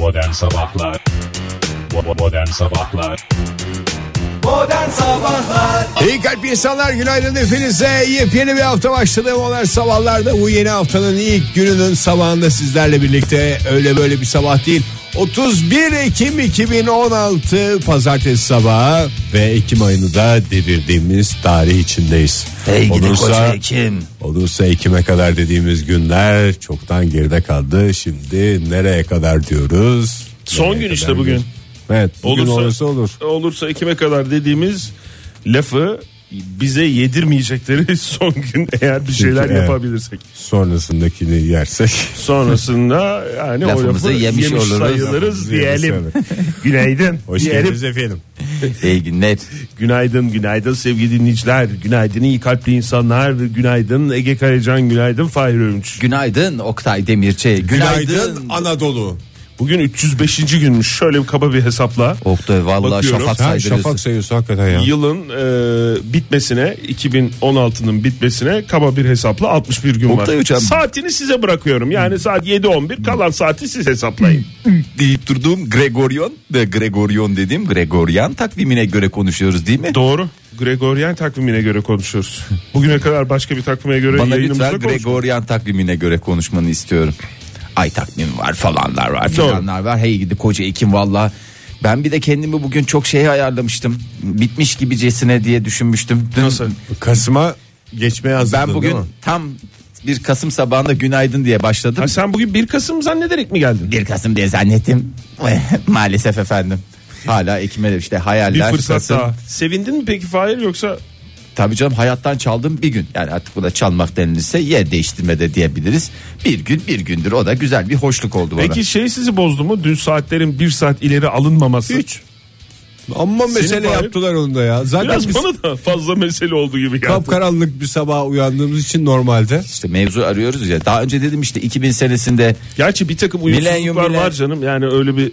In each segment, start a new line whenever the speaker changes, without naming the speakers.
Modern Sabahlar. Modern Sabahlar.
Modern Sabahlar.
İyi kalp insanlar günaydın hepinize. Yepyeni bir hafta başladı. Modern Sabahlar'da Bu yeni haftanın ilk gününün sabahında sizlerle birlikte. Öyle böyle bir sabah değil 31 Ekim 2016 Pazartesi sabahı Ve Ekim ayını da devirdiğimiz tarih içindeyiz
Hey gidi
Olursa-
koca Ekim.
Olursa Ekim'e kadar dediğimiz günler çoktan geride kaldı. Şimdi nereye kadar diyoruz?
Son
Nereye
gün işte bugün.
diyoruz? Evet bugün
Olursa-
olursa olur.
Olursa Ekim'e kadar dediğimiz lafı bize yedirmeyecekleri son gün eğer bir şeyler
evet.
yapabilirsek.
Sonrasındakini yersek.
Sonrasında yani o
Lafımızı
lafı
yemiş
yemiş,
oluruz.
sayılırız diyelim. Günaydın.
Hoş
diyelim.
geldiniz efendim.
İyi günler.
Günaydın, günaydın sevgili dinleyiciler. Günaydın iyi kalpli insanlar. Günaydın Ege Kayacan, günaydın Fahir Öğünç.
Günaydın Oktay Demirci. Günaydın.
Günaydın Anadolu.
Bugün 305. günmüş. Şöyle bir kaba bir hesapla.
Oktay vallahi
Bakıyorum.
şafak
Ha,
saydırıyorsun.
şafak sayıyorsun hakikaten ya.
Yılın e, bitmesine 2016'nın bitmesine kaba bir hesapla 61 gün
Oktay
var.
hocam.
Saatini size bırakıyorum. Yani saat 7.11 kalan saati siz hesaplayın.
deyip durduğum Gregorion ve Gregorion dediğim Gregorian takvimine göre konuşuyoruz değil mi?
Doğru. Gregorian takvimine göre konuşuyoruz. Bugüne kadar başka bir takvime göre
Bana
yayınımızda
lütfen
konuşmadık.
Gregorian takvimine göre konuşmanı istiyorum. Ay takvimi var falanlar var filanlar var. Hey gidi koca Ekim valla. Ben bir de kendimi bugün çok şeye ayarlamıştım. Bitmiş gibicesine diye düşünmüştüm. Dün
Nasıl?
Kasım'a geçmeye hazırdın
Ben bugün
değil mi?
tam bir Kasım sabahında günaydın diye başladım.
Ha, sen bugün 1 Kasım zannederek mi geldin?
1 Kasım diye zannettim. Maalesef efendim. Hala Ekim'e işte
Bir
hayaller.
fırsat
Kasım.
daha. Sevindin mi peki Fahir yoksa
Tabii canım hayattan çaldığım bir gün. Yani artık buna çalmak denilirse yer değiştirme de diyebiliriz. Bir gün bir gündür o da güzel bir hoşluk oldu bana.
Peki şey sizi bozdu mu? Dün saatlerin bir saat ileri alınmaması.
Hiç. Amma mesele
Fahir-
yaptılar onu da ya. Zaten
Biraz
biz
bana da fazla mesele oldu gibi geldi.
kapkaranlık bir sabah uyandığımız için normalde.
İşte mevzu arıyoruz ya. Daha önce dedim işte 2000 senesinde
Gerçi bir takım uyumsuzluklar
Milenyum
var canım. Yani öyle bir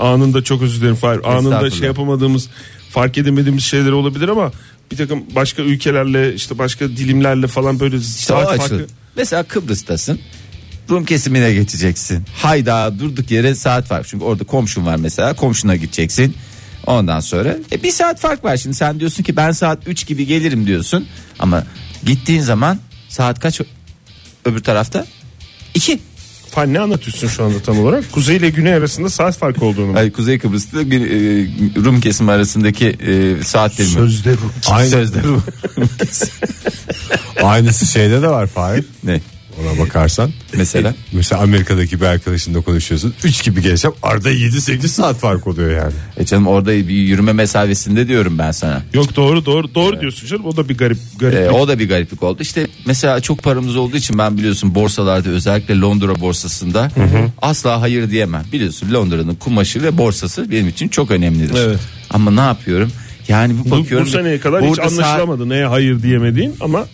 anında çok özür dilerim Fahir. Anında şey yapamadığımız fark edemediğimiz şeyler olabilir ama bir takım başka ülkelerle işte başka dilimlerle falan böyle
işte
saat farkı.
Mesela Kıbrıs'tasın. Rum kesimine geçeceksin. Hayda durduk yere saat var. Çünkü orada komşun var mesela. Komşuna gideceksin. Ondan sonra e, bir saat fark var. Şimdi sen diyorsun ki ben saat 3 gibi gelirim diyorsun. Ama gittiğin zaman saat kaç öbür tarafta? 2.
Fan ne anlatıyorsun şu anda tam olarak? Kuzey ile güney arasında saat farkı olduğunu. mu?
Hayır, Kuzey Kıbrıs'ta e, Rum kesimi arasındaki e, saat dilimi.
Sözde Rum.
Aynı-
Sözde Rum.
Aynısı şeyde de var Fahir.
ne?
Ona bakarsan.
Mesela?
Mesela Amerika'daki bir arkadaşınla konuşuyorsun. 3 gibi gelsem arada 7-8 saat fark oluyor yani.
E canım orada bir yürüme mesafesinde diyorum ben sana.
Yok doğru doğru doğru diyorsun canım. O da bir garip garip.
E, o da bir gariplik oldu. İşte mesela çok paramız olduğu için ben biliyorsun borsalarda özellikle Londra borsasında asla hayır diyemem. Biliyorsun Londra'nın kumaşı ve borsası benim için çok önemlidir.
Evet.
Ama ne yapıyorum? Yani bu
bu, bu
bakıyorum.
seneye kadar hiç
burada saat-
anlaşılamadı neye hayır diyemediğin ama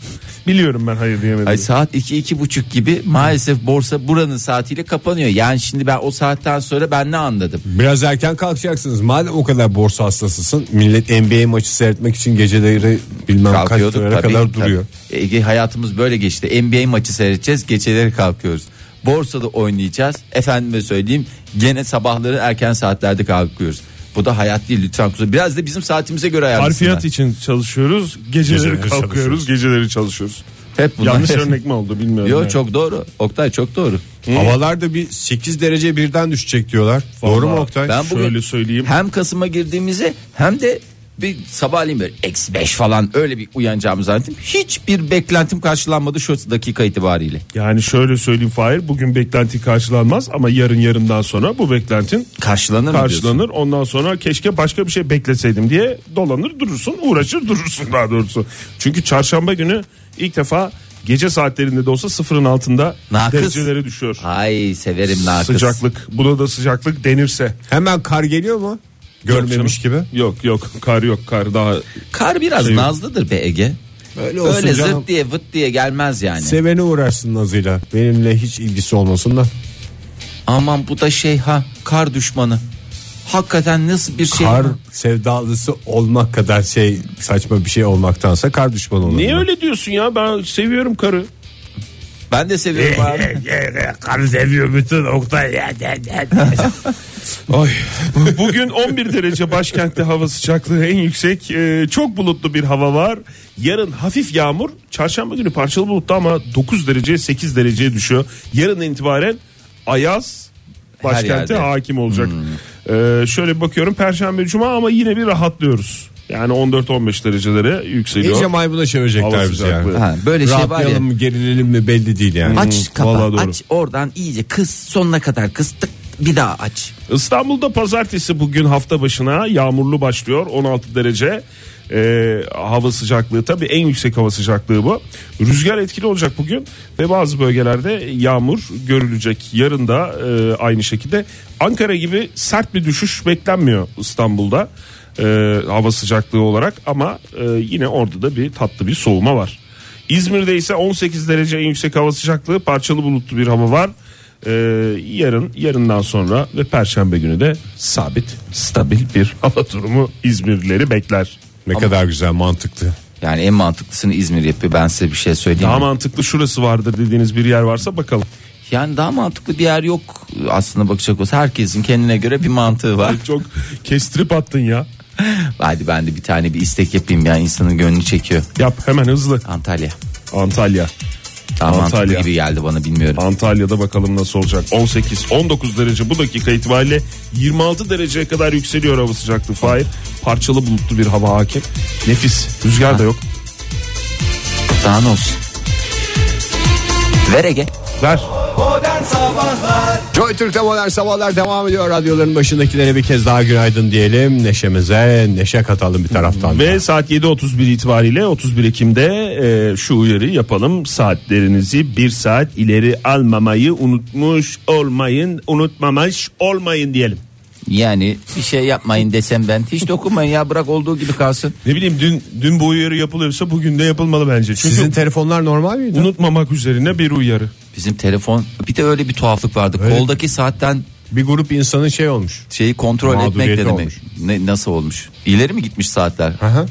biliyorum ben hayır diyemediğini.
Ay saat 2 iki buçuk gibi maalesef borsa buranın saatiyle kapanıyor. Yani şimdi ben o saatten sonra ben ne anladım?
Biraz erken kalkacaksınız. Madem o kadar borsa hastasısın. Millet NBA maçı seyretmek için geceleri bilmem kaç
tabii,
kadar duruyor.
tabii. Ege hayatımız böyle geçti. NBA maçı seyredeceğiz, geceleri kalkıyoruz. Borsada oynayacağız. Efendime söyleyeyim, gene sabahları erken saatlerde kalkıyoruz. Bu da hayat değil lütfen kusura. Biraz da bizim saatimize göre ayarlasınlar.
Harfiyat için çalışıyoruz. Geceleri
Geceleri
kalkıyoruz.
çalışıyoruz.
Geceleri çalışıyoruz.
Hep bunlar.
Yanlış örnek mi oldu bilmiyorum.
Yo
yani.
çok doğru. Oktay çok doğru.
Havalar da bir 8 derece birden düşecek diyorlar. Doğru mu Oktay?
Ben bugün
Şöyle söyleyeyim.
hem Kasım'a girdiğimizi hem de bir sabahleyin böyle eksi beş falan öyle bir uyanacağımı zannettim. Hiçbir beklentim karşılanmadı şu dakika itibariyle.
Yani şöyle söyleyeyim Fahir bugün beklenti karşılanmaz ama yarın yarından sonra bu beklentin
Karşılanır diyorsun?
karşılanır. Ondan sonra keşke başka bir şey bekleseydim diye dolanır durursun uğraşır durursun daha doğrusu. Çünkü çarşamba günü ilk defa gece saatlerinde de olsa sıfırın altında
Nakıs.
dereceleri düşüyor.
Ay severim nakıs.
Sıcaklık buna da sıcaklık denirse.
Hemen kar geliyor mu? Görmemiş gibi.
Yok yok kar yok kar daha
Kar biraz
Şey-
nazlıdır be Ege.
Öyle olsun
Öyle
canım.
diye vıt diye gelmez yani.
Seveni uğraşsın nazıyla. Benimle hiç ilgisi olmasın da.
Aman bu da şey ha kar düşmanı. Hakikaten nasıl bir şey?
Kar sevdalısı olmak kadar şey saçma bir şey olmaktansa kar düşmanı olur.
Niye öyle diyorsun ya ben seviyorum karı.
Ben de seviyorum abi.
Karı seviyor bütün Oktay. Ay. Bugün 11 derece başkentte hava sıcaklığı en yüksek. Ee, çok bulutlu bir hava var. Yarın hafif yağmur. Çarşamba günü parçalı bulutlu ama 9 derece 8 dereceye düşüyor. Yarın itibaren ayaz başkente hakim olacak. Ee, şöyle bakıyorum Perşembe Cuma ama yine bir rahatlıyoruz. Yani 14-15 derecelere yükseliyor.
İyice maybuna çevirecekler bizi yani.
Ha, böyle şey var ya.
Mı gerilelim mi belli değil yani.
Aç
vallahi
kapa
doğru.
aç oradan iyice kıs sonuna kadar kıstık bir daha aç.
İstanbul'da pazartesi bugün hafta başına yağmurlu başlıyor 16 derece Ee, hava sıcaklığı tabii en yüksek hava sıcaklığı bu rüzgar etkili olacak bugün ve bazı bölgelerde yağmur görülecek yarın da e, aynı şekilde Ankara gibi sert bir düşüş beklenmiyor İstanbul'da e, hava sıcaklığı olarak ama e, yine orada da bir tatlı bir soğuma var İzmir'de ise 18 derece en yüksek hava sıcaklığı parçalı bulutlu bir hava var ee, yarın yarından sonra ve perşembe günü de sabit stabil bir hava durumu İzmirlileri bekler.
Ne kadar güzel mantıklı.
Yani en mantıklısını İzmir yapıyor ben size bir şey söyleyeyim.
Daha
mi?
mantıklı şurası vardır dediğiniz bir yer varsa bakalım.
Yani daha mantıklı bir yer yok aslında bakacak olsa herkesin kendine göre bir mantığı var.
Çok kestirip attın ya.
Hadi ben de bir tane bir istek yapayım ya insanın gönlünü çekiyor.
Yap hemen hızlı.
Antalya.
Antalya.
Daha
Antalya.
gibi geldi bana bilmiyorum.
Antalya'da bakalım nasıl olacak. 18-19 derece bu dakika itibariyle 26 dereceye kadar yükseliyor hava sıcaklığı. Fahir parçalı bulutlu bir hava hakim. Nefis. Rüzgar da yok.
Daha ne olsun. Ver Ege.
Ver.
Modern Sabahlar
Joy Türk'te modern sabahlar devam ediyor. Radyoların başındakilere bir kez daha günaydın diyelim. Neşemize neşe katalım bir taraftan. da.
Ve saat 7.31 itibariyle 31 Ekim'de e, şu uyarı yapalım. Saatlerinizi bir saat ileri almamayı unutmuş olmayın, unutmamış olmayın diyelim.
Yani bir şey yapmayın desem ben hiç dokunmayın ya bırak olduğu gibi kalsın.
Ne bileyim dün dün bu uyarı yapılıyorsa bugün de yapılmalı bence. Çünkü
Sizin telefonlar normal miydi?
unutmamak üzerine bir uyarı.
Bizim telefon bir de öyle bir tuhaflık vardı.
Öyle.
Koldaki saatten
Bir grup insanın şey olmuş.
şeyi kontrol etmek ne demek?
olmuş.
Ne, nasıl olmuş? İleri mi gitmiş saatler?
Aha.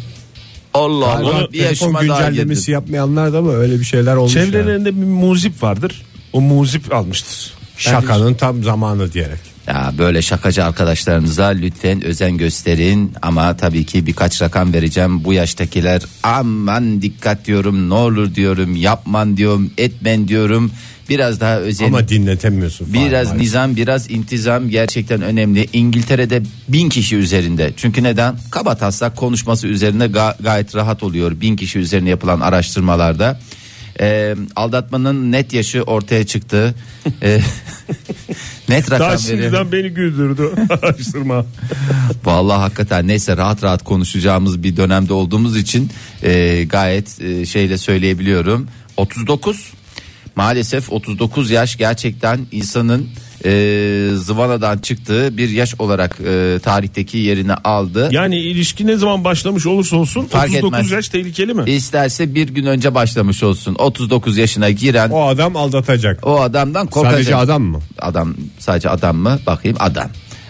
Allah Allah bir
telefon
daha
güncellemesi
girdim.
yapmayanlar da mı öyle bir şeyler olmuş yani.
Çevrelerinde bir muzip vardır. O muzip almıştır.
Şakanın tam zamanı diyerek.
Ya böyle şakacı arkadaşlarınıza lütfen özen gösterin ama tabii ki birkaç rakam vereceğim. Bu yaştakiler aman dikkat diyorum ne olur diyorum yapman diyorum etmen diyorum. Biraz daha özen
Ama dinletemiyorsun. falan
Biraz
maalesef.
nizam biraz intizam gerçekten önemli. İngiltere'de bin kişi üzerinde. Çünkü neden? Kaba taslak konuşması üzerinde ga- gayet rahat oluyor. Bin kişi üzerine yapılan araştırmalarda. Ee, aldatmanın net yaşı ortaya çıktı. Ee, net
Daha
rakam
şimdiden
veriyorum.
beni güldürdü araştırma.
Vallahi hakikaten neyse rahat rahat konuşacağımız bir dönemde olduğumuz için e, gayet e, şeyle söyleyebiliyorum. 39 maalesef 39 yaş gerçekten insanın e, zıvanadan çıktığı bir yaş olarak e, tarihteki yerini aldı.
Yani ilişki ne zaman başlamış olursa olsun
Fark
39
etmez.
yaş tehlikeli mi?
İsterse bir gün önce başlamış olsun. 39 yaşına giren o,
O adam aldatacak.
adamdan korkacak.
Sadece adam mı?
Adam sadece adam mı? Bakayım adam.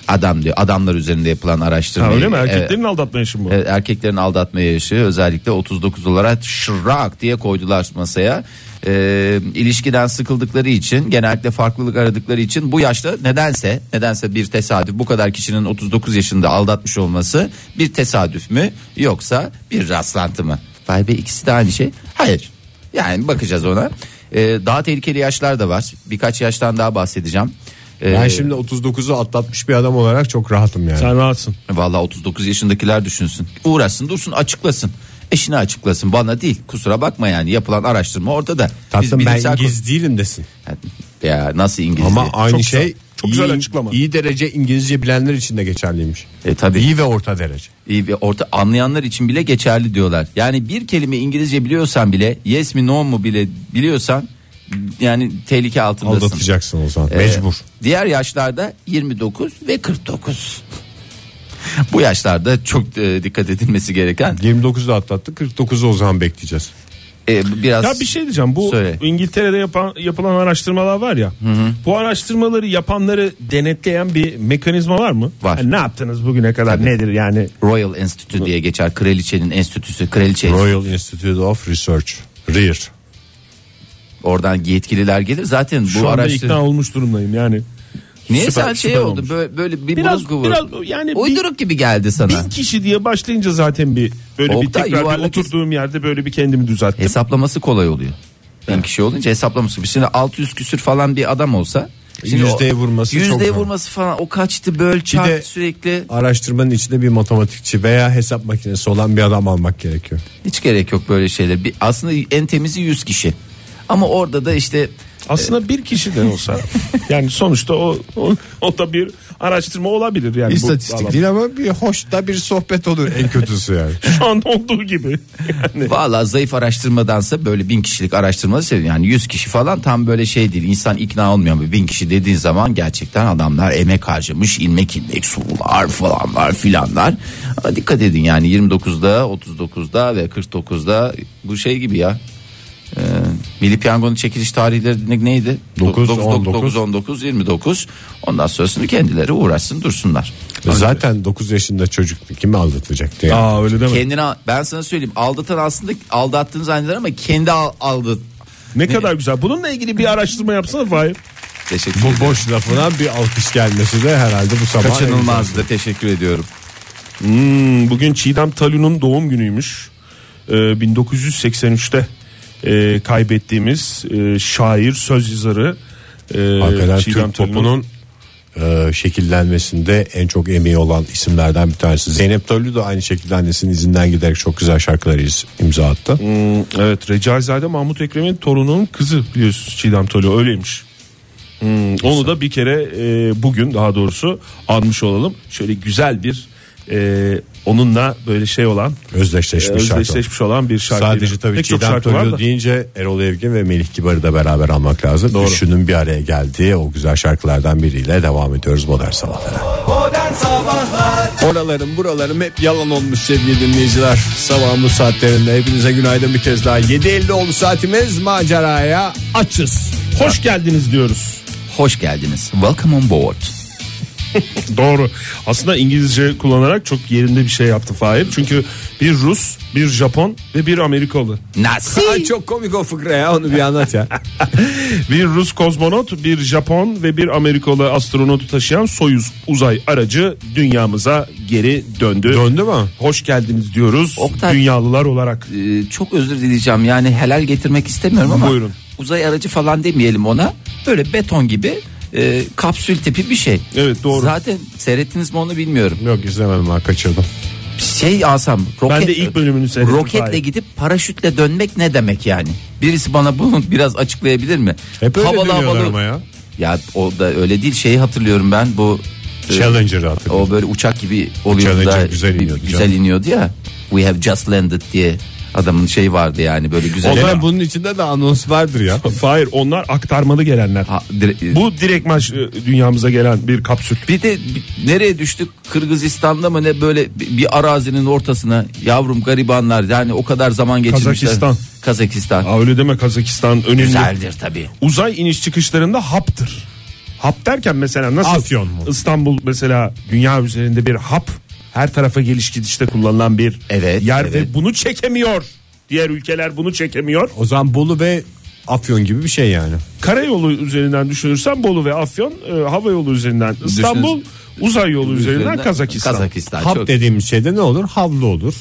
Adam diyor. Adamlar üzerinde yapılan araştırma.
Ha, öyle mi?
Evet.
Erkeklerin aldatma yaşı mı bu?
Erkeklerin aldatma yaşı özellikle 39 olarak şırak diye koydular masaya. Ee, ilişkiden sıkıldıkları için genellikle farklılık aradıkları için bu yaşta nedense nedense bir tesadüf bu kadar kişinin 39 yaşında aldatmış olması bir tesadüf mü yoksa bir rastlantı mı? Vay be ikisi de aynı şey. Hayır. Yani bakacağız ona. Ee, daha tehlikeli yaşlar da var. Birkaç yaştan daha bahsedeceğim. Ee,
Ben şimdi 39'u atlatmış bir adam olarak çok rahatım yani.
Sen rahatsın.
Vallahi 39 yaşındakiler düşünsün. Uğraşsın dursun açıklasın. Eşine açıklasın bana değil kusura bakma yani yapılan araştırma ortada.
Tatlım ben
bilimsel
İngiliz değilim desin.
Ya nasıl İngilizce?
Ama aynı
Çok
şey
güzel- çok güzel
iyi,
açıklama.
iyi derece İngilizce bilenler için de geçerliymiş.
E, tabii.
İyi ve orta derece.
İyi ve orta anlayanlar için bile geçerli diyorlar. Yani bir kelime İngilizce biliyorsan bile yes mi no mu bile biliyorsan yani tehlike altındasın.
Aldatacaksın o zaman.
Ee,
Mecbur.
Diğer yaşlarda 29 ve 49. Bu yaşlarda çok e, dikkat edilmesi gereken
29'u atlattı 49'u o zaman bekleyeceğiz.
e, biraz
Ya bir şey diyeceğim. Bu
Söyle.
İngiltere'de yapan, yapılan araştırmalar var ya. Bu araştırmaları yapanları denetleyen bir mekanizma var mı?
Var.
Yani ne yaptınız bugüne kadar
Tabii.
nedir yani?
Royal Institute diye geçer. Kraliçenin enstitüsü. Kraliçe
Royal Institute of Research. RIR.
Oradan yetkililer gelir. Zaten bu
Şu anda ikna olmuş durumdayım yani.
Niye sen şey oldu
olmuş.
böyle, böyle bir
Biraz-
buruk
biraz yani bir-
Uyduruk gibi geldi sana.
Bin kişi diye başlayınca zaten bir böyle bir
Oktay,
tekrar bir oturduğum yerde böyle bir kendimi düzelttim.
Hesaplaması kolay oluyor. Bin kişi olunca hesaplaması. Şimdi 600 küsür falan bir adam olsa. Şimdi
Yüzdeye vurması çok
Yüzdeye
zor.
vurması falan o kaçtı böl çarp
de-
sürekli.
Araştırmanın içinde bir matematikçi veya hesap makinesi olan bir adam almak gerekiyor.
Hiç gerek yok böyle şeyler. Bir, aslında en temizi 100 kişi. Ama orada da işte
Aslında bir kişi de olsa yani sonuçta o, o, o da bir araştırma olabilir yani. bu
İstatistik değil ama bir hoş da bir sohbet olur en kötüsü yani.
Şu anda olduğu gibi. Yani
Valla zayıf araştırmadansa böyle bin kişilik araştırma seviyorum. Yani 100 kişi falan tam böyle şey değil. İnsan ikna olmuyor ama bin kişi dediğin zaman gerçekten adamlar emek harcamış. ilmek ilmek sular falanlar filanlar. Ama dikkat edin yani 29'da 39'da ve 49'da bu şey gibi ya. Ee, Milli Piyango'nun çekiliş tarihleri ne- neydi?
Dokuz,
9,
on
19,
dokuz.
19, 29. Ondan sonrasını kendileri uğraşsın dursunlar.
Zaten 9 yaşında çocuk kimi aldatacaktı yani.
Aa öyle deme.
Kendine ben sana söyleyeyim aldatan aslında aldattığını zanneder ama kendi al, aldı.
Ne kadar güzel. Bununla ilgili bir araştırma yapsana Fahir.
Teşekkür ederim.
Bu boş lafına bir alkış gelmesi de herhalde bu sabah.
Kaçınılmazdı teşekkür ediyorum.
Hmm, bugün Çiğdem Talun'un doğum günüymüş. Ee, 1983'te e, kaybettiğimiz e, şair, söz yazarı e,
Hakikaten
Çiğdem
Türk popunun e, şekillenmesinde en çok emeği olan isimlerden bir tanesi. Zeynep Talü da aynı şekilde annesinin izinden giderek çok güzel şarkılar iz- imza attı.
Hmm, evet Recaizade Mahmut Ekrem'in torununun kızı biliyorsunuz Çiğdem Talun öyleymiş. Hmm, onu da bir kere e, bugün daha doğrusu anmış olalım. Şöyle güzel bir e, onunla böyle şey olan
Özdeşleşmiş şarkı.
özdeşleşmiş olan bir şarkı.
Sadece tabii
Pek
Çiğdem
şarkı da.
deyince Erol Evgin ve Melih Kibar'ı da beraber almak lazım.
Doğru.
Üçünün bir araya geldiği o güzel şarkılardan biriyle devam ediyoruz modern sabahlara.
Modern Sabahlar
Oralarım buralarım hep yalan olmuş sevgili dinleyiciler. Sabahın bu saatlerinde hepinize günaydın bir kez daha. 7.50 oldu saatimiz maceraya açız.
Hoş geldiniz diyoruz.
Hoş geldiniz. Welcome on board.
Doğru. Aslında İngilizce kullanarak çok yerinde bir şey yaptı Fahir. Çünkü bir Rus, bir Japon ve bir Amerikalı.
Nasi.
Ay çok komik o fıkra ya onu bir anlat ya.
Bir Rus kozmonot, bir Japon ve bir Amerikalı astronotu taşıyan Soyuz uzay aracı dünyamıza geri döndü.
Döndü mü?
Hoş geldiniz diyoruz
Oktay-
dünyalılar olarak.
Ee, çok özür dileyeceğim yani helal getirmek istemiyorum ama
Buyurun.
uzay aracı falan demeyelim ona. Böyle beton gibi e, kapsül tipi bir şey.
Evet, doğru.
Zaten seyrettiniz mi onu bilmiyorum.
Yok izlemedim ha kaçırdım.
Şey alsam roket,
Ben de ilk bölümünü seyrettim.
roketle
Fahir.
gidip paraşütle dönmek ne demek yani? Birisi bana bunu biraz açıklayabilir mi?
Hep öyle
Havalı havalı-
ama ya.
Ya o da öyle değil şeyi hatırlıyorum ben bu e,
Challenger'ı hatırlıyorum.
o böyle uçak gibi oluyordu
Challenger
da
güzel iniyordu
güzel
canım.
iniyordu ya. We have just landed diye adamın şeyi vardı yani böyle güzel.
Gene bunun içinde de anons vardır ya.
Hayır onlar aktarmalı gelenler.
Ha, dire-
Bu direkt maç e, dünyamıza gelen bir kapsül.
bir de bir- nereye düştük? Kırgızistan'da mı ne böyle bir bir arazinin ortasına yavrum garibanlar yani o kadar zaman geçirmişler.
Kazakistan.
Kazakistan.
Aa, öyle deme Kazakistan önemli.
Güzeldir tabii.
Uzay iniş çıkışlarında haptır. Hap derken mesela nasıl
Afyon mu?
İstanbul mesela dünya üzerinde bir hap her tarafa geliş gidişte kullanılan bir
Evet,
yer
evet.
ve bunu çekemiyor. Diğer ülkeler bunu çekemiyor.
O zaman Bolu ve Afyon gibi bir şey yani.
Karayolu üzerinden düşünürsen Bolu ve Afyon, e, hava yolu üzerinden İstanbul, uzay yolu üzerinden Kazakistan.
Kazakistan.
Hap
çok-
dediğimiz şeyde ne olur? Havlu olur.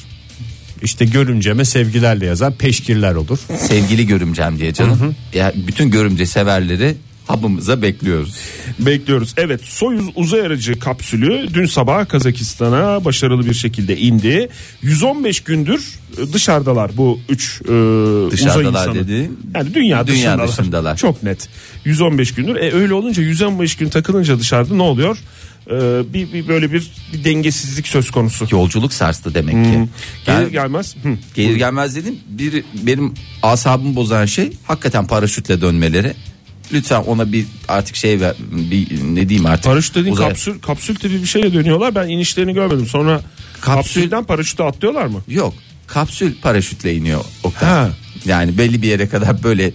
İşte görümceme sevgilerle yazan peşkirler olur.
Sevgili görümcem diye canım. Ya bütün görümce severleri hapımıza bekliyoruz.
Bekliyoruz. Evet Soyuz uzay aracı kapsülü dün sabah Kazakistan'a başarılı bir şekilde indi. 115 gündür e, dışarıdalar bu 3 uzay
Dışarıdalar
insanı.
dediğin,
Yani dünya,
dünya
dışındalar.
dışındalar.
Çok net. 115 gündür. E öyle olunca 115 gün takılınca dışarıda ne oluyor? E, bir, bir böyle bir, bir dengesizlik söz konusu.
Yolculuk sarstı demek ki.
Gelir
Ben-
gelmez. Hı.
Gelir gelmez dedim. Bir benim asabımı bozan şey hakikaten paraşütle dönmeleri. Lütfen ona bir artık şey ver, bir ne diyeyim artık.
Paraşüt dediğin
Uzay-
kapsül, kapsül tipi bir şeye dönüyorlar. Ben inişlerini görmedim. Sonra
Kapsül-
kapsülden paraşüte atlıyorlar mı?
Yok. Kapsül paraşütle iniyor Oktay.
Ha.
Yani belli bir yere kadar böyle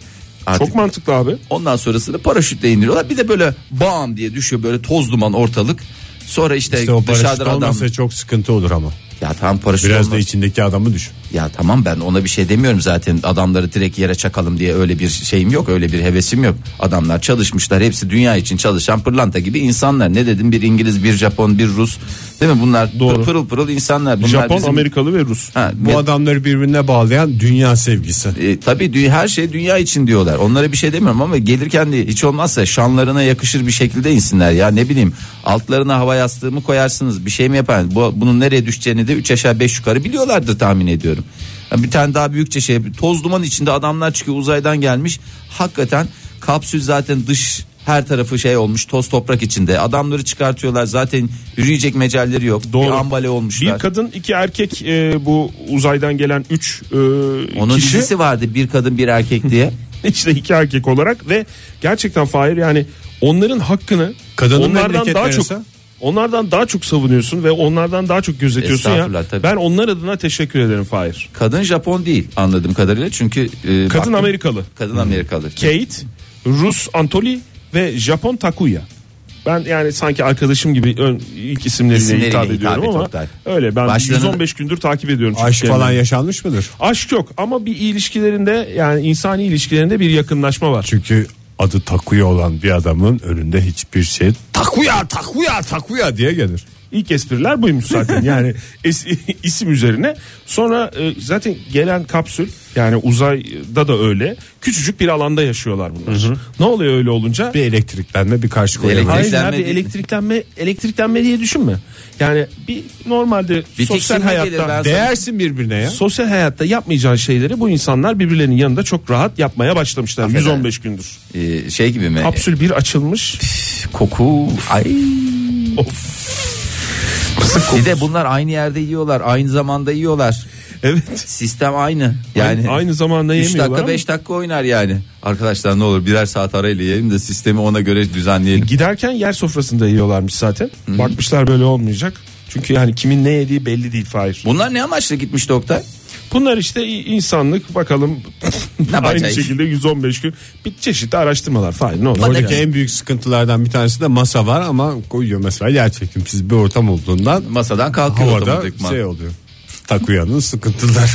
artık
Çok mantıklı abi.
ondan sonrasını paraşütle indiriyorlar. Bir de böyle bam diye düşüyor böyle toz duman ortalık. Sonra işte,
İşte o
dışarıdan adam
çok sıkıntı olur ama.
ya tam paraşüt
Biraz da
olmaz.
içindeki adamı düşün.
Ya tamam ben ona bir şey demiyorum zaten adamları direkt yere çakalım diye öyle bir şeyim yok öyle bir hevesim yok. Adamlar çalışmışlar hepsi dünya için çalışan pırlanta gibi insanlar. Ne dedim bir İngiliz bir Japon bir Rus değil mi bunlar
Doğru.
pırıl pırıl insanlar. Bunlar
Japon,
bizim-
Amerikalı ve Rus.
Ha,
Bu
me-
adamları birbirine bağlayan dünya sevgisi.
e, tabii her şey dünya için diyorlar. Onlara bir şey demiyorum ama gelirken de hiç olmazsa şanlarına yakışır bir şekilde insinler ya ne bileyim altlarına hava yastığı mı koyarsınız bir şey mi yapar? Bu, bunun nereye düşeceğini de 3 aşağı 5 yukarı biliyorlardır tahmin ediyorum. Bir tane daha büyükçe şey toz duman içinde adamlar çıkıyor uzaydan gelmiş. Hakikaten kapsül zaten dış her tarafı şey olmuş toz toprak içinde. Adamları çıkartıyorlar zaten yürüyecek mecalleri yok.
Doğru.
Bir ambale olmuşlar.
Bir kadın iki erkek e, bu uzaydan gelen üç e,
Onun
kişi
dizisi vardı bir kadın bir erkek diye.
işte iki erkek olarak ve gerçekten Fahir yani onların hakkını
Kadının
onlardan daha çok onlardan daha çok savunuyorsun ve onlardan daha çok gözetiyorsun ya.
Tabii.
Ben onlar adına teşekkür ederim Fahir.
Kadın Japon değil anladığım kadarıyla çünkü e,
Kadın
baktım-
Amerikalı.
Kadın Amerikalı.
Kate, Rus Antoli ve Japon Takuya. Ben yani sanki arkadaşım gibi ön, ilk isimleriyle,
İsimleriyle
hitap
hitap
ediyorum
et
ama
Oktay.
öyle ben
Başlarını-
115 gündür takip ediyorum. çünkü
Aşk falan
kendilerini.
yaşanmış mıdır?
Aşk yok ama bir ilişkilerinde yani insani ilişkilerinde bir yakınlaşma var.
Çünkü adı Takuya olan bir adamın önünde hiçbir şey Takuya Takuya Takuya diye gelir.
İlk espriler buymuş zaten yani es- isim üzerine. Sonra e, zaten gelen kapsül yani uzayda da öyle küçücük bir alanda yaşıyorlar bunlar. Ne oluyor öyle olunca?
Bir elektriklenme bir karşı
Bir
koyalım.
elektrik-
Hayır bir
Elektriklenme
elektriklenme elektriklenme diye düşünme. Yani bir normalde
Bir
sosyal hayatta
Değersin birbirine ya.
sosyal hayatta yapmayacağın şeyleri bu insanlar birbirlerinin yanında çok rahat yapmaya başlamışlar
Affedersin.
115 gündür.
E, şey gibi mi?
Kapsül bir açılmış.
Koku. Ay.
Of.
Bir de bunlar aynı yerde yiyorlar. Aynı zamanda yiyorlar.
Evet.
Sistem aynı. Yani
aynı, aynı zamanda
3
yemiyorlar.
dakika
ama
5 dakika oynar yani. Arkadaşlar ne olur birer saat arayla yiyelim de sistemi ona göre düzenleyelim.
Giderken yer sofrasında yiyorlarmış zaten. Bakmışlar böyle olmayacak. Çünkü yani kimin ne yediği belli değil Fahir.
Bunlar ne amaçla gitmiş doktor?
Bunlar işte insanlık bakalım aynı şekilde 115 gün bir çeşitli araştırmalar Fahir ne olur.
Oradaki
Yani.
en büyük sıkıntılardan bir tanesi de masa var ama koyuyor mesela yer çekimsiz bir ortam olduğundan
Masadan kalkıyor
havada şey oluyor. Takuya'nın sıkıntıları.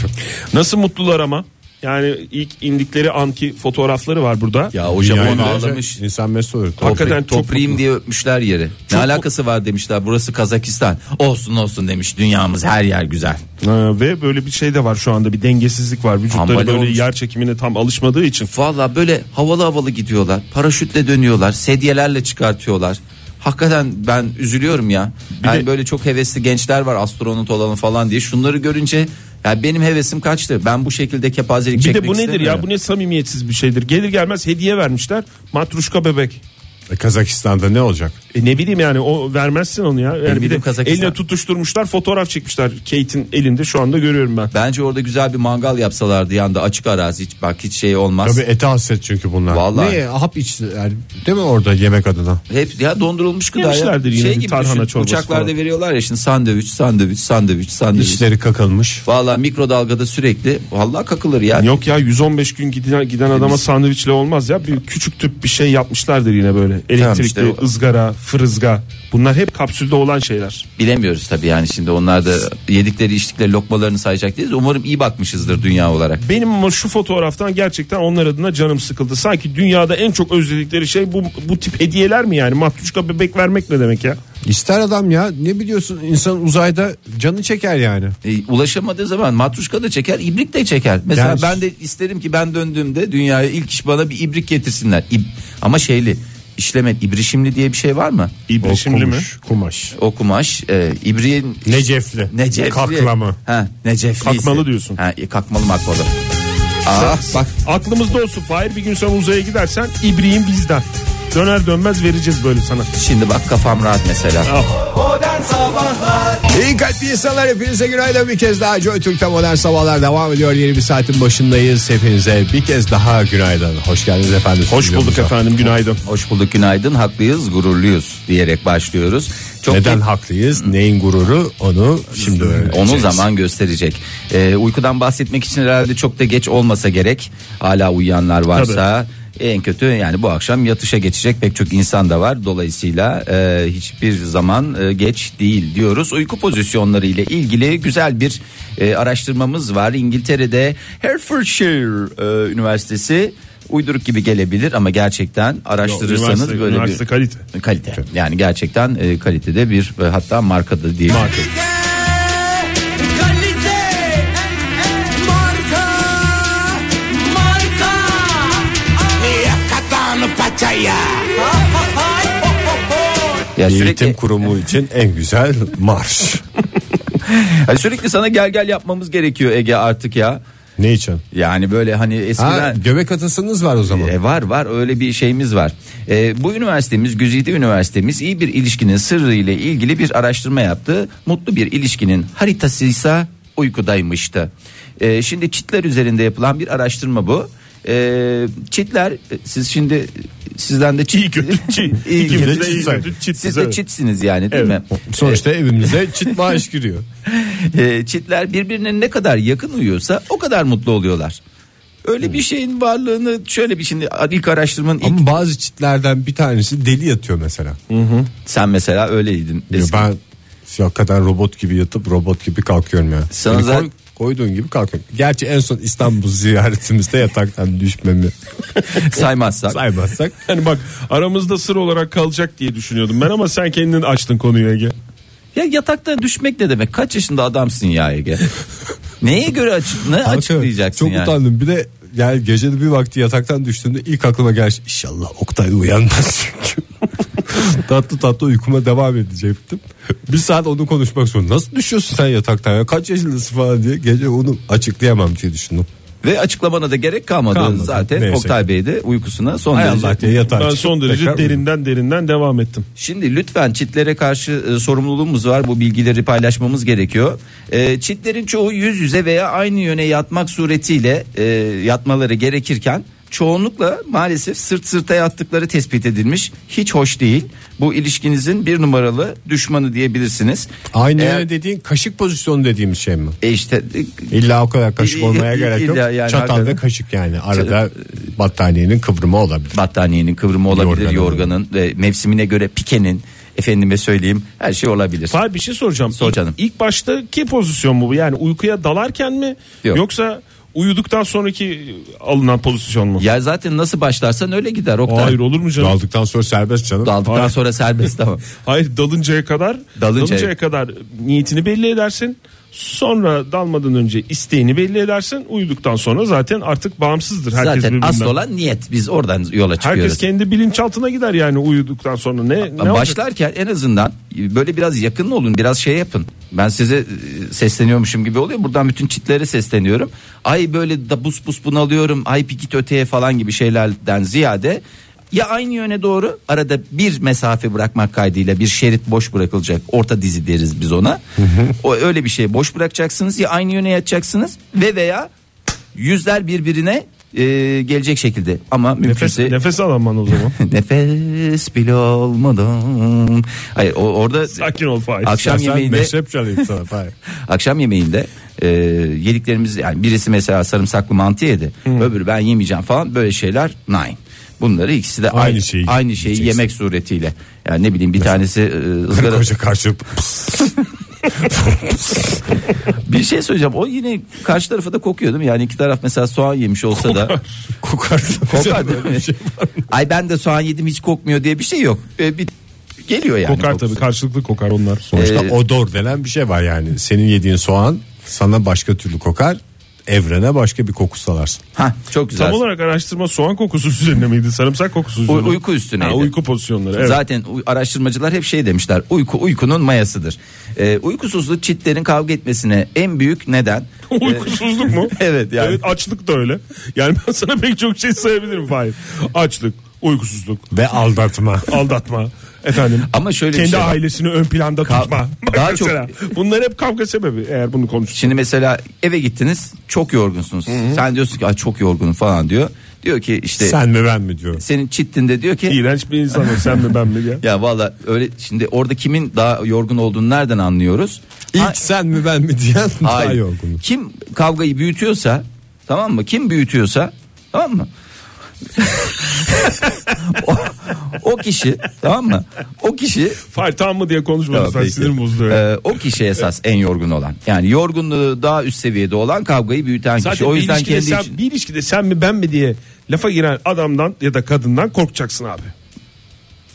Nasıl mutlular ama. Yani ilk indikleri anki fotoğrafları var burada.
Ya o
Dünyayı
Japon
görünce
ağlamış.
İnsan mesut olur.
Hakikaten çok
toprayım
mutlu.
diye öpmüşler yeri.
Çok
ne alakası var demişler. Burası Kazakistan. Olsun olsun demiş. Dünyamız her yer güzel.
Ha, ve böyle bir şey de var şu anda bir dengesizlik var. Vücutları
Ambale
böyle
olmuş.
yer çekimine tam alışmadığı için.
Valla böyle havalı havalı gidiyorlar. Paraşütle dönüyorlar. Sedyelerle çıkartıyorlar. Hakikaten ben üzülüyorum ya. Yani
de-
böyle çok hevesli gençler var astronot olalım falan diye. Şunları görünce ya benim hevesim kaçtı. Ben bu şekilde kepazelik
Bir
çekmek
de bu nedir ya
istemiyorum.
bu ne samimiyetsiz bir şeydir. Gelir gelmez hediye vermişler. Matruşka bebek.
E, Kazakistan'da ne olacak?
E ne bileyim yani o vermezsin onu ya. Yani bir de
Kazakistan.
eline tutuşturmuşlar fotoğraf çekmişler. Kate'in elinde şu anda görüyorum ben.
Bence orada güzel bir mangal yapsalardı yanda açık arazi hiç bak hiç şey olmaz.
Tabii ete hasret çünkü bunlar.
Vallahi.
Ne hap içti yani, değil mi orada yemek adına?
Hep ya dondurulmuş gıda ya.
Yemişlerdir yine
Şey
bir
gibi
tarhana
düşün,
çorbası
Uçaklarda
falan.
veriyorlar ya şimdi sandviç, sandviç, sandviç, sandviç.
İçleri kakılmış.
Valla mikrodalgada sürekli vallahi kakılır ya.
Yok ya 115 gün giden, giden adama sandviçle olmaz ya. Bir küçük tüp bir şey yapmışlardır yine böyle. Elektrikli,
işte o-
ızgara, fırızga. Bunlar hep kapsülde olan şeyler.
Bilemiyoruz tabii yani şimdi onlar da yedikleri içtikleri lokmalarını sayacak değiliz. Umarım iyi bakmışızdır dünya olarak.
Benim ama şu fotoğraftan gerçekten onlar adına canım sıkıldı. Sanki dünyada en çok özledikleri şey bu bu tip hediyeler mi yani? Matruşka bebek vermek ne demek ya?
İster adam ya ne biliyorsun insan uzayda canı çeker yani.
E, ulaşamadığı zaman matruşka da çeker, ibrik de çeker. Mesela
Yani-
ben de isterim ki ben döndüğümde dünyaya ilk iş bana bir ibrik getirsinler. İb- ama şeyli işleme ibrişimli diye bir şey var mı?
İbrişimli mi?
kumaş, Kumaş.
O kumaş e, ibriğin
Necefli.
Necefli.
Kakla mı?
Ha, necefli.
Kakmalı diyorsun.
Ha, e, kakmalı makmalı. Aa, bak
Aklımızda olsun Fahir bir gün sen uzaya gidersen İbriğin bizden. Döner dönmez vereceğiz böyle sana.
şimdi bak kafam rahat mesela.
Sabahlar
İyi kalpli insanlar hepinize günaydın bir kez daha Joy Türk'te modern sabahlar devam ediyor. Yeni bir saatin başındayız. Hepinize bir kez daha günaydın. Hoş geldiniz efendim.
Hoş bulduk efendim günaydın.
Hoş bulduk günaydın haklıyız gururluyuz diyerek başlıyoruz. Çok
Neden
da-
haklıyız? Neyin gururu? Onu şimdi öğreneceğiz.
Onu zaman gösterecek. Ee, uykudan bahsetmek için herhalde çok da geç olmasa gerek. Hala uyuyanlar varsa En kötü yani bu akşam yatışa geçecek pek çok insan da var. Dolayısıyla e, hiçbir zaman e, geç değil diyoruz. Uyku pozisyonları ile ilgili güzel bir e, araştırmamız var. İngiltere'de Hertfordshire e, Üniversitesi uyduruk gibi gelebilir ama gerçekten araştırırsanız
üniversite-
böyle
üniversite
bir
kalite.
kalite. Yani gerçekten e, kalitede bir e, hatta markada diye. Ya
Eğitim
sürekli
kurumu için en güzel marş.
Hani sürekli sana gel gel yapmamız gerekiyor Ege artık ya.
Ne için?
Yani böyle hani
Ha,
eskiden
göbek atasınız var o zaman.
E, var var öyle bir şeyimiz var. E, bu üniversitemiz Güzide Üniversitemiz iyi bir ilişkinin sırrı ile ilgili bir araştırma yaptı. Mutlu bir ilişkinin haritasıysa uykudaymıştı. E, şimdi çitler üzerinde yapılan bir araştırma bu. E, çitler siz şimdi sizden de çit,
İyi kötü çit.
İyi
İkimiz
kötü
de iyi
çit.
kötü çitiz,
Siz de
evet.
çitsiniz yani değil
Evet.
mi?
Sonuçta evimize çit maaş giriyor.
E, çitler birbirine ne kadar yakın uyuyorsa o kadar mutlu oluyorlar. Öyle bir şeyin varlığını şöyle bir şimdi ilk araştırmanın ilk
Ama bazı çitlerden bir tanesi deli yatıyor mesela.
sen mesela öyleydin.
Ya
Eski-
ben hakikaten robot gibi yatıp robot gibi kalkıyorum ya.
Sana
Beni
zaten-
koyduğun gibi kalkıyorum. Gerçi en son İstanbul ziyaretimizde yataktan düşmemi
saymazsak.
saymazsak.
Hani bak aramızda sır olarak kalacak diye düşünüyordum ben ama sen kendin açtın konuyu Ege.
Ya yatakta düşmek ne demek? Kaç yaşında adamsın ya Ege? Neye göre açık, ne açıklayacaksın
Çok
yani?
utandım. Bir de yani gecenin bir vakti yataktan düştüğümde ilk aklıma geldi. İnşallah Oktay uyanmaz çünkü. tatlı tatlı uykuma devam edecektim. Bir saat onu konuşmak zorunda. Nasıl düşüyorsun sen yataktan ya? Kaç yaşındasın falan diye. Gece onu açıklayamam diye düşündüm.
Ve açıklamana da gerek kalmadı.
Kalmadı.
Zaten
Neyse
Oktay Bey de uykusuna son
Hay
derece.
Allah diye yatağa
Ben son derece
tekrar
derinden derinden devam ettim.
Şimdi lütfen çitlere karşı e, sorumluluğumuz var. Bu bilgileri paylaşmamız gerekiyor. E, çitlerin çoğu yüz yüze veya aynı yöne yatmak suretiyle e, yatmaları gerekirken çoğunlukla maalesef sırt sırta yattıkları tespit edilmiş. Hiç hoş değil. Bu ilişkinizin bir numaralı düşmanı diyebilirsiniz.
Aynı
Eğer-
dediğin kaşık pozisyonu dediğimiz şey mi?
E işte e,
İlla o kadar kaşık
İlla-
olmaya gerek yok.
yani
Çatal ve kaşık yani. Arada battaniyenin kıvrımı olabilir.
battaniyenin kıvrımı olabilir,
Yorganın.
yorganın ve mevsimine göre pikenin efendime söyleyeyim her şey olabilir.
Fahir bir şey soracağım.
Sor
İlk-
canım.
İlk baştaki pozisyon mu bu? Yani uykuya dalarken mi?
Yok.
Yoksa uyuduktan sonraki alınan pozisyon mu?
Ya zaten nasıl başlarsan öyle gider Oktay.
Hayır olur mu canım?
Daldıktan sonra serbest canım.
Daldıktan
Hayır.
sonra serbest tamam.
Hayır dalıncaya kadar
Dalıncaya-
dalıncaya kadar niyetini belli edersin. Sonra dalmadan önce isteğini belli edersin. Uyuduktan sonra zaten artık bağımsızdır herkes
Zaten
birbirinden.
asıl olan niyet. Biz oradan yola çıkıyoruz.
Herkes kendi bilinçaltına gider yani uyuduktan sonra ne ne olacak?
Başlarken en azından böyle biraz yakın olun, biraz şey yapın. Ben size e, sesleniyormuşum gibi oluyor. Buradan bütün çitlere sesleniyorum. Ay böyle da bus bus bunalıyorum. Ay bir git öteye falan gibi şeylerden ziyade ya aynı yöne doğru arada bir mesafe bırakmak kaydıyla bir şerit boş bırakılacak. Orta dizi deriz biz ona. o öyle bir şey boş bırakacaksınız ya aynı yöne yatacaksınız ve veya yüzler birbirine e, gelecek şekilde ama
Nefes,
mümkünse
nefes alamam o zaman.
Nefes bile olmadan. Hayır o, orada
Sakin ol Fahir.
akşam
Sen
yemeğinde
meşrep çalayım sana. Hayır.
akşam yemeğinde e, yediklerimiz yani birisi mesela sarımsaklı mantı yedi. Öbürü ben yemeyeceğim falan böyle şeyler nine. Bunları ikisi de
Aynı
aynı,
şeyi
aynı şeyi
yiyeceksin.
yemek suretiyle. Yani ne bileyim bir tanesi e, ızgara
Koca karşılıklı
bir şey söyleyeceğim. O yine karşı tarafı da kokuyor değil mi? Yani iki taraf mesela soğan yemiş olsa da
kokar.
kokar değil mi? Ay ben de soğan yedim hiç kokmuyor diye bir şey yok. E, bir geliyor yani.
kokar
kokusu.
tabii karşılıklı kokar onlar.
Sonuçta
Ee,
odor denen bir şey var yani. Senin yediğin soğan sana başka türlü kokar. Evrene başka bir koku salarsın.
Ha çok güzel.
Tam olarak araştırma soğan kokusu üzerine miydi? Sarımsak kokusu üzerine.
Uy- uyku üstüneydi.
Ha, uyku pozisyonları. Evet.
Zaten araştırmacılar hep şey demişler. Uyku uykunun mayasıdır. Ee, uykusuzluk çitlerin kavga etmesine en büyük neden.
Uykusuzluk mu?
Evet, yani.
Evet açlık da öyle. Yani ben sana pek çok şey sayabilirim Fahir. Açlık, uykusuzluk,
Ve aldatma.
aldatma. Efendim.
Ama şöyle bir
kendi
şey var.
ailesini ön planda
Ka-
tutma.
Daha
mesela, Bunlar hep kavga sebebi eğer bunu konuşursak.
Şimdi mesela eve gittiniz çok yorgunsunuz. Sen diyorsun ki çok yorgunum falan diyor. Diyor ki işte
Sen mi ben mi diyor.
senin çittinde diyor ki
İğrenç bir insan o, sen mi ben mi ya?
ya valla öyle şimdi orada kimin daha yorgun olduğunu nereden anlıyoruz?
İlk
Ha-
sen mi ben mi diyen daha yorgun.
Kim kavgayı büyütüyorsa tamam mı? Kim büyütüyorsa tamam mı? O, o kişi tamam mı? O kişi
Fahir tamam mı diye konuşma
Tamam, peki.
sinirim bozdu.
Ee, o kişi esas en yorgun olan. Yani yorgunluğu daha üst seviyede olan kavgayı büyüten kişi.
Zaten
O
bir
yüzden
ilişkide,
kendi
sen,
için-
bir ilişkide sen mi ben mi diye lafa giren adamdan ya da kadından korkacaksın abi.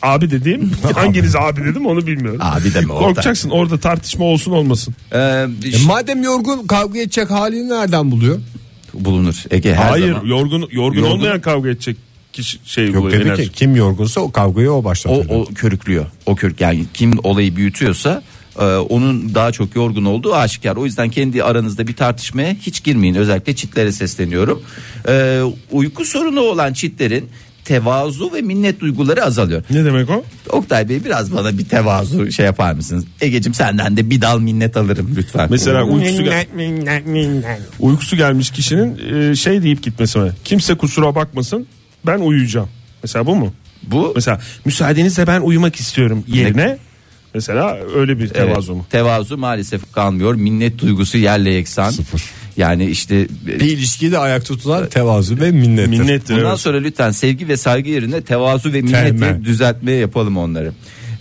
Abi dediğim hanginiz abi dedim onu bilmiyorum.
Abi deme orada.
Korkacaksın orada tartışma olsun olmasın.
Ee,
E madem yorgun kavga edecek halini nereden buluyor?
Bulunur Ege her
Hayır
zaman.
yorgun, yorgun
Yorgun-
olmayan kavga edecek kişi şey
Yok
bu
dedi
enerji.
ki kim yorgunsa o kavgayı o
O, o körüklüyor. O körük yani kim olayı büyütüyorsa e, onun daha çok yorgun olduğu aşikar. O yüzden kendi aranızda bir tartışmaya hiç girmeyin. Özellikle çitlere sesleniyorum. E, uyku sorunu olan çitlerin tevazu ve minnet duyguları azalıyor.
Ne demek o?
Oktay Bey biraz bana bir tevazu şey yapar mısınız? Egecim senden de bir dal minnet alırım lütfen.
Mesela uykusu, gel- uykusu gelmiş kişinin e, şey deyip gitmesi? Kimse kusura bakmasın ben uyuyacağım. Mesela bu mu?
bu
Mesela müsaadenizle ben uyumak istiyorum yerine mesela öyle bir
Evet,
tevazu mu?
tevazu maalesef kalmıyor. Minnet duygusu yerle yeksan. Yani işte
Bir ilişkiyi de ayakta tutan tevazu ve minnettir.
Minnettir.
Bundan
evet.
sonra lütfen sevgi ve saygı yerine tevazu ve minneti
Temel.
düzeltme yapalım onları.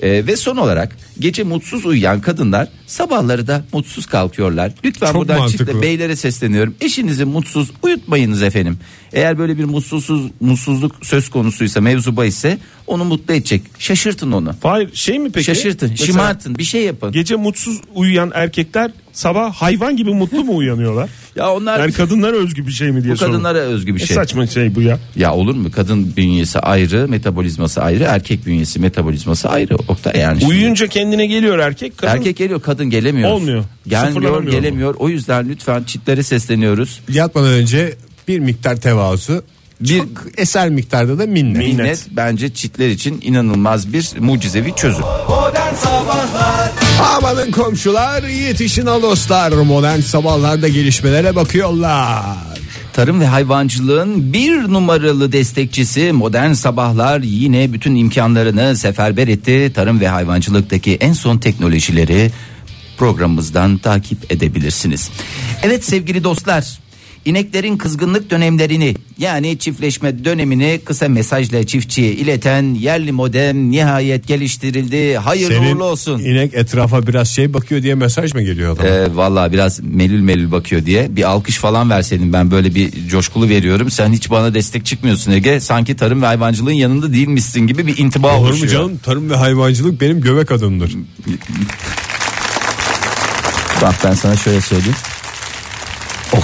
Ee, ve son olarak gece mutsuz uyuyan kadınlar sabahları da mutsuz kalkıyorlar. Lütfen
Çok
buradan
mantıklı.
çiftle beylere sesleniyorum. Eşinizi mutsuz uyutmayınız efendim. Eğer böyle bir mutsuzsuz mutsuzluk söz konusuysa mevzu bahisse onu mutlu edecek. Şaşırtın onu.
Hayır şey mi peki?
Şaşırtın,
Mesela
şımartın, bir şey yapın.
Gece mutsuz uyuyan erkekler sabah hayvan gibi mutlu mu uyanıyorlar?
Ya onlar
Yani kadınlara özgü bir şey mi diye
bu
soruyorum.
kadınlara özgü bir
E
şey.
saçma şey bu ya.
Ya olur mu? Kadın bünyesi ayrı, metabolizması ayrı, erkek bünyesi metabolizması ayrı. Oktay yani. şimdi-
Uyuyunca kendine geliyor erkek. Kadın
Erkek geliyor, kadın gelemiyor.
Olmuyor.
Gelmiyor,
Sıfırlanamıyor
gelemiyor. O yüzden lütfen çitlere sesleniyoruz.
Yatmadan önce bir miktar tevazu,
Bir-
çok eser miktarda da minnet.
Minnet bence çitler için inanılmaz bir mucizevi çözüm.
Modern Sabahlar
Amanın komşular yetişin al dostlar. Modern sabahlarda gelişmelere bakıyorlar.
Tarım ve hayvancılığın bir numaralı destekçisi Modern Sabahlar yine bütün imkanlarını seferber etti. Tarım ve hayvancılıktaki en son teknolojileri programımızdan takip edebilirsiniz. Evet sevgili dostlar. İneklerin kızgınlık dönemlerini yani çiftleşme dönemini kısa mesajla çiftçiye ileten yerli modem nihayet geliştirildi. Hayırlı
Senin
uğurlu olsun.
inek etrafa biraz şey bakıyor diye mesaj mı geliyor adama?
Ee, Valla biraz melül melül bakıyor diye bir alkış falan verseydin ben böyle bir coşkulu veriyorum. Sen hiç bana destek çıkmıyorsun Ege. Sanki tarım ve hayvancılığın yanında değilmişsin gibi bir intiba
Olur mu
oluşuyor.
canım? Tarım ve hayvancılık benim göbek adımdır.
Bak ben sana şöyle söyleyeyim.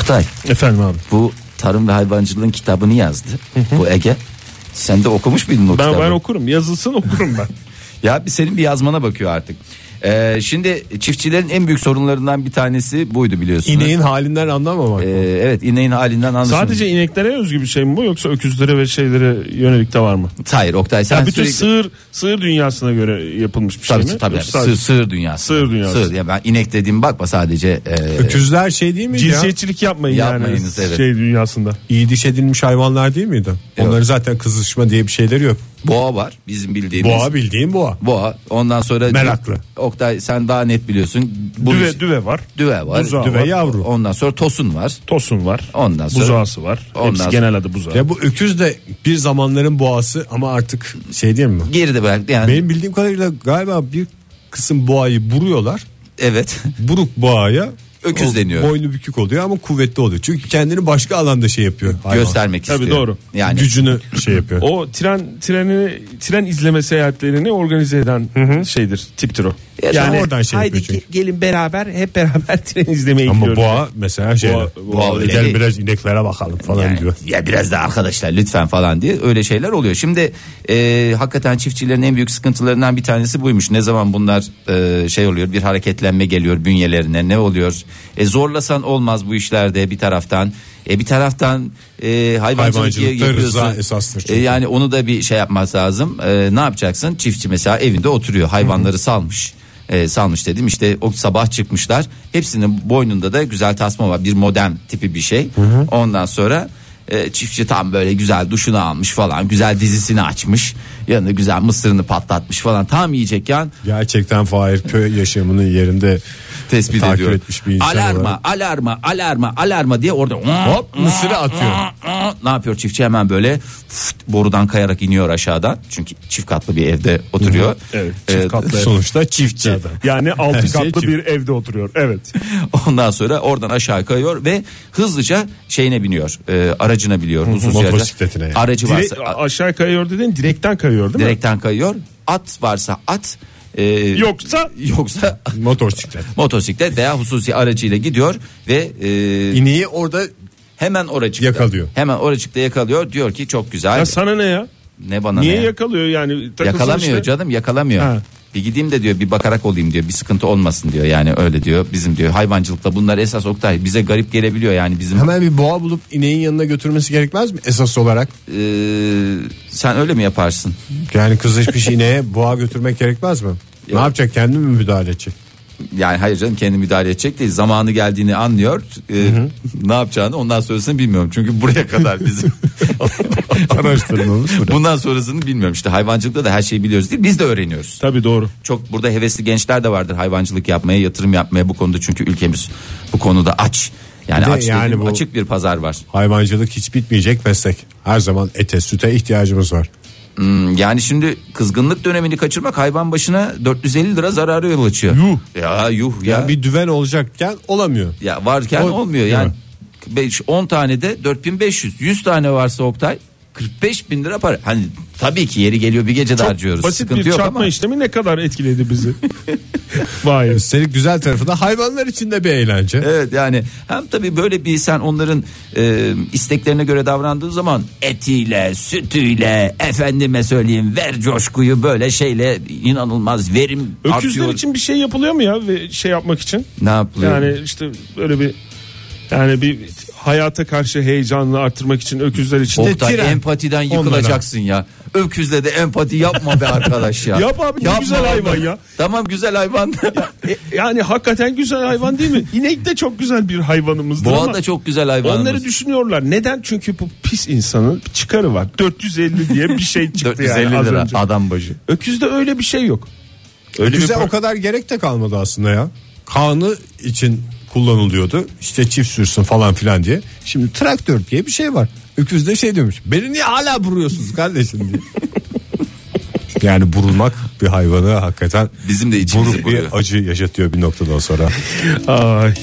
Oktay
Efendim abi.
bu tarım ve hayvancılığın kitabını yazdı. bu Ege. Sen de okumuş muydun o
Ben
kitabı?
ben okurum. Yazılsın okurum ben.
Ya bir senin bir yazmana bakıyor artık. Ee, şimdi çiftçilerin en büyük sorunlarından bir tanesi buydu biliyorsunuz.
İneğin halinden anlamamak.
Ee, evet ineğin halinden anlaşılıyor.
Sadece ineklere özgü bir şey mi bu yoksa öküzlere ve şeylere yönelik de var mı?
Hayır Oktay sen
Ya bütün
sürekli...
sığır sığır dünyasına göre yapılmış bir şey
Tabii
mi?
tabii.
Yoksa
Sığır, sığır dünyası.
Sığır dünyası.
Ya ben inek dediğim bakma sadece. e,
Öküzler şey değil ya?
Cinsiyetçilik yapmayın
Yapmayınız,
yani
evet.
şey dünyasında.
İyi diş edilmiş hayvanlar değil miydi? Onların zaten kızışma diye bir şeyleri yok.
boğa var bizim bildiğimiz.
Boğa bildiğin boğa.
Boğa. Ondan sonra
Meraklı.
Oktay sen daha net biliyorsun. Bu
Düve
iş-
düve var.
düve var.
buzağı
Düve
var.
yavru.
Ondan sonra tosun var.
Tosun var.
Ondan sonra-
buzağısı var.
Ondan
Hepsi
sonra-
genel adı buzağı.
Ya bu öküz de bir zamanların boğası ama artık şey değil mi?
Geride bıraktı yani.
Benim bildiğim kadarıyla galiba bir kısım boğayı buruyorlar.
Evet.
Buruk boğaya
Öküz
o
deniyor.
Boynu bükük oluyor ama kuvvetli oluyor. Çünkü kendini başka alanda şey yapıyor. hayvan.
Göstermek
Tabii
istiyor.
doğru.
Yani
Gücünü şey yapıyor.
O tren treni tren izleme seyahatlerini organize eden şeydir, tiptir o.
Ya
tam oradan şey
haydi
yapıyor çünkü.
gelin beraber hep beraber tren izlemeye
Ama
gidiyoruz.
boğa mesela şey
Boğa-
boğa,
boğa
gel
öyle
biraz ineklere bakalım falan
Yani,
diyor.
ya biraz da arkadaşlar lütfen falan diye öyle şeyler oluyor. Şimdi e, hakikaten çiftçilerin en büyük sıkıntılarından bir tanesi buymuş. Ne zaman bunlar e, şey oluyor bir hareketlenme geliyor bünyelerine ne oluyor? E, zorlasan olmaz bu işlerde bir taraftan. E, bir taraftan e, hayvancılık yapıyorsun.
esastır.
E, yani onu da bir şey yapması lazım. E, ne yapacaksın? Çiftçi mesela evinde oturuyor hayvanları salmış. E, salmış dedim işte o sabah çıkmışlar hepsinin boynunda da güzel tasma var bir modem tipi bir şey ondan sonra e, çiftçi tam böyle güzel duşunu almış falan güzel dizisini açmış yanında güzel mısırını patlatmış falan tam yiyecekken
Gerçekten Fahir köy yaşamının yerinde
tespit
takip
ediyor
etmiş bir insan
alarma
olarak.
alarma alarma alarma diye orada
Hop mısırı atıyor.
ne yapıyor çiftçi hemen böyle fıt, borudan kayarak iniyor aşağıdan. Çünkü çift katlı bir evde oturuyor.
Evet,
Ee,
çift katlı ev.
Sonuçta çiftçi.
Yani altı
şey
katlı
çift.
bir evde oturuyor. Evet.
Ondan sonra oradan aşağı kayıyor ve hızlıca şeyine biniyor. e, aracına araca.
Motosikletine yani.
Aracı
Direkt,
varsa
aşağı kayıyor dedin direkten kayıyor değil mi?
direkten kayıyor. At varsa at. E,
Yoksa
yoksa
Motosiklet.
motosiklet veya hususi aracıyla gidiyor ve e,
İneği orada
hemen oracıkta
Yakalıyor.
Hemen oracıkta yakalıyor. Diyor ki çok güzel.
ya sana ne ya?
ne bana
Niye
ne?
yakalıyor yani?
Yakalamıyor
işte.
canım yakalamıyor.
Ha.
Bir gideyim de diyor bir bakarak olayım diyor. Bir sıkıntı olmasın diyor. Yani öyle diyor bizim diyor hayvancılıkta bunlar esas Oktay bize garip gelebiliyor yani bizim.
Hemen bir boğa bulup ineğin yanına götürmesi gerekmez mi esas olarak?
Ee, sen öyle mi yaparsın?
Yani kızışmış ineğe boğa götürmek gerekmez mi? Ne yapacak? Kendi mi müdahale edecek?
Yani hayır canım kendi müdahale edecek değil. Zamanı geldiğini anlıyor. Ee, ne yapacağını ondan sonrasını bilmiyorum. Çünkü buraya kadar bizim
Araştırmamız
bundan sonrasını bilmiyorum işte hayvancılıkta da her şeyi biliyoruz değil biz de öğreniyoruz.
Tabii doğru.
Çok burada hevesli gençler de vardır hayvancılık yapmaya yatırım yapmaya bu konuda çünkü ülkemiz bu konuda aç. Yani
Bir de
aç
yani
dediğim
bu-
açık bir pazar var.
Hayvancılık hiç bitmeyecek meslek. Her zaman ete süte ihtiyacımız var.
Hmm, yani şimdi kızgınlık dönemini kaçırmak hayvan başına 450 lira zararı yol açıyor.
Yuh.
Ya yuh ya.
Yani bir düven olacakken olamıyor.
Ya varken
O-
olmuyor
Değil
yani.
mi?
5 10 tane de 4500 100 tane varsa Oktay 45 bin lira para. Hani tabii ki yeri geliyor bir gece de
Çok
harcıyoruz.
basit
Sıkıntı
bir
yok
çarpma
ama.
işlemi ne kadar etkiledi bizi? Vay.
Üstelik güzel tarafı da hayvanlar için de bir eğlence.
Evet yani hem tabii böyle bir sen onların e, isteklerine göre davrandığın zaman etiyle, sütüyle, efendime söyleyeyim ver coşkuyu böyle şeyle inanılmaz verim
Öküzler
artıyor.
için bir şey yapılıyor mu ya ve şey yapmak için?
ne yapılıyor?
Yani işte böyle bir yani bir hayata karşı heyecanını artırmak için öküzler için.
Oktay
tren.
empatiden yıkılacaksın ya. Öküzle de empati yapma be arkadaş ya.
Yap abi,
Yapma
güzel
abi.
hayvan ya.
Tamam güzel hayvan.
E, yani hakikaten güzel hayvan değil mi? İnek de çok güzel bir hayvanımızdır
Boğa
ama
da çok güzel hayvanımız.
onları düşünüyorlar. Neden? Çünkü bu pis insanın bir çıkarı var. 450 diye bir şey çıktı
450
yani az
lira
önce.
adam başı.
Öküzde öyle bir şey yok. Öyle
Güzel
bir
o kadar gerek de kalmadı aslında ya. Kanı için kullanılıyordu. İşte çift sürsün falan filan diye. Şimdi traktör diye bir şey var. Öküz de şey demiş. Beni niye hala vuruyorsunuz kardeşim diye. yani vurulmak bir hayvanı hakikaten
Bizim de içimizi
bir acı yaşatıyor bir noktadan sonra.
Ay.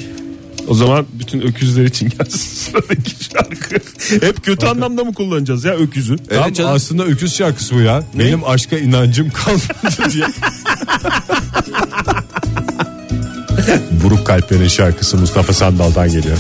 O zaman bütün öküzler için gelsin sıradaki şarkı. Hep kötü anlamda mı kullanacağız ya öküzü?
Tam
canım.
aslında öküz şarkısı bu ya. Benim aşka inancım kalmadı diye. Buruk Kalpler'in şarkısı Mustafa Sandal'dan geliyor.